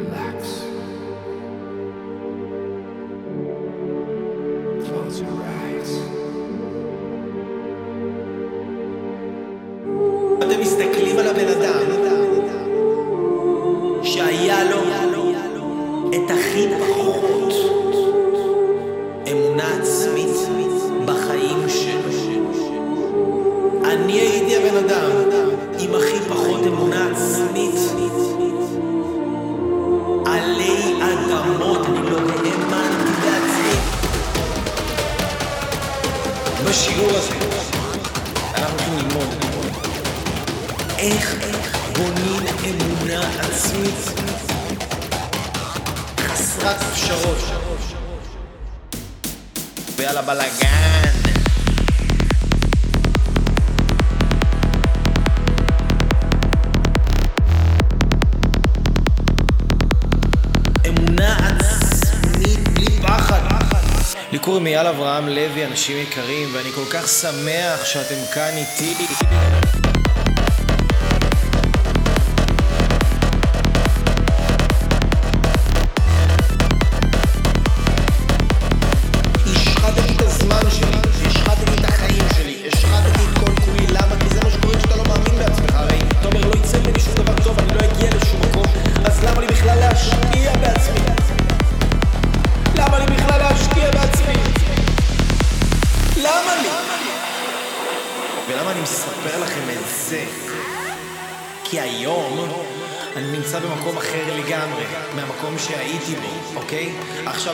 relax. Close your eyes. אתם מסתכלים על הבן אדם שהיה לו את הכי פחות. בשיעור הזה אנחנו הולכים ללמוד איך בונים אמונה עצמית חסרת פשרות. ויאללה בלאגן. אנשים יקרים, ואני כל כך שמח שאתם כאן איתי.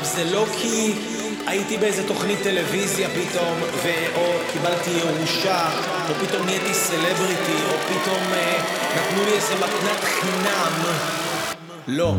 זה לא כי הייתי באיזה תוכנית טלוויזיה פתאום, ו... או קיבלתי ירושה, או פתאום נהייתי סלבריטי, או פתאום אה, נתנו לי איזה מתנת חינם. לא.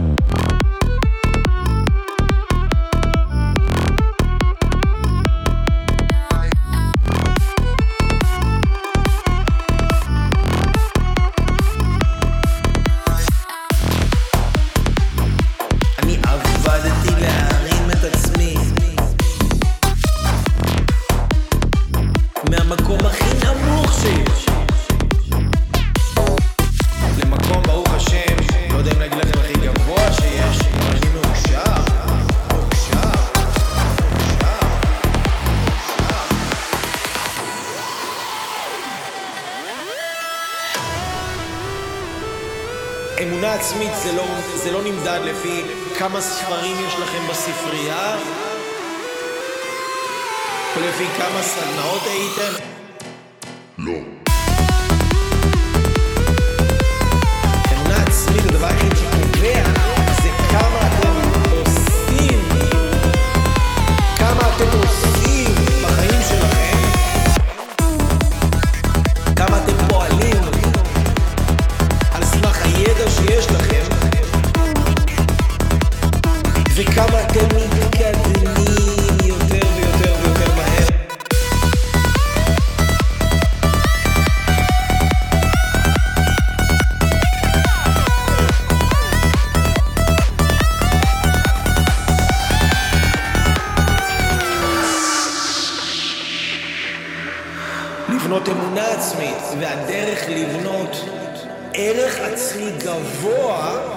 כמה ספרים יש לכם בספרייה, ולפי כמה סדנאות הייתם? לא. וכמה אתם מתקדמים יותר ויותר ויותר מהר. לבנות אמונה עצמית, והדרך לבנות ערך עצמי גבוה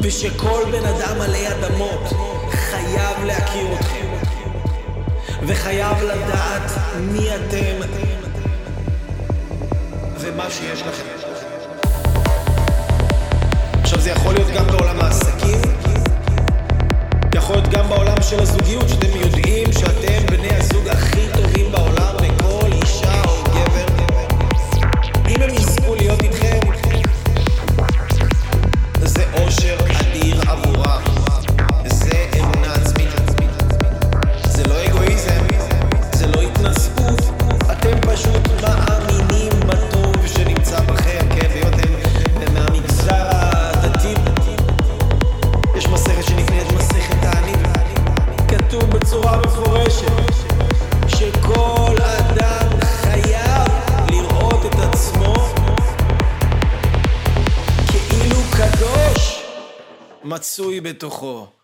ושכל בן אדם עלי אדמות חייב להכיר אתכם וחייב לדעת מי אתם ומה שיש לכם. זה יכול להיות גם בעולם העסקים, יכול להיות גם בעולם של הזוגיות, שאתם יודעים כאילו קדוש מצוי בתוכו.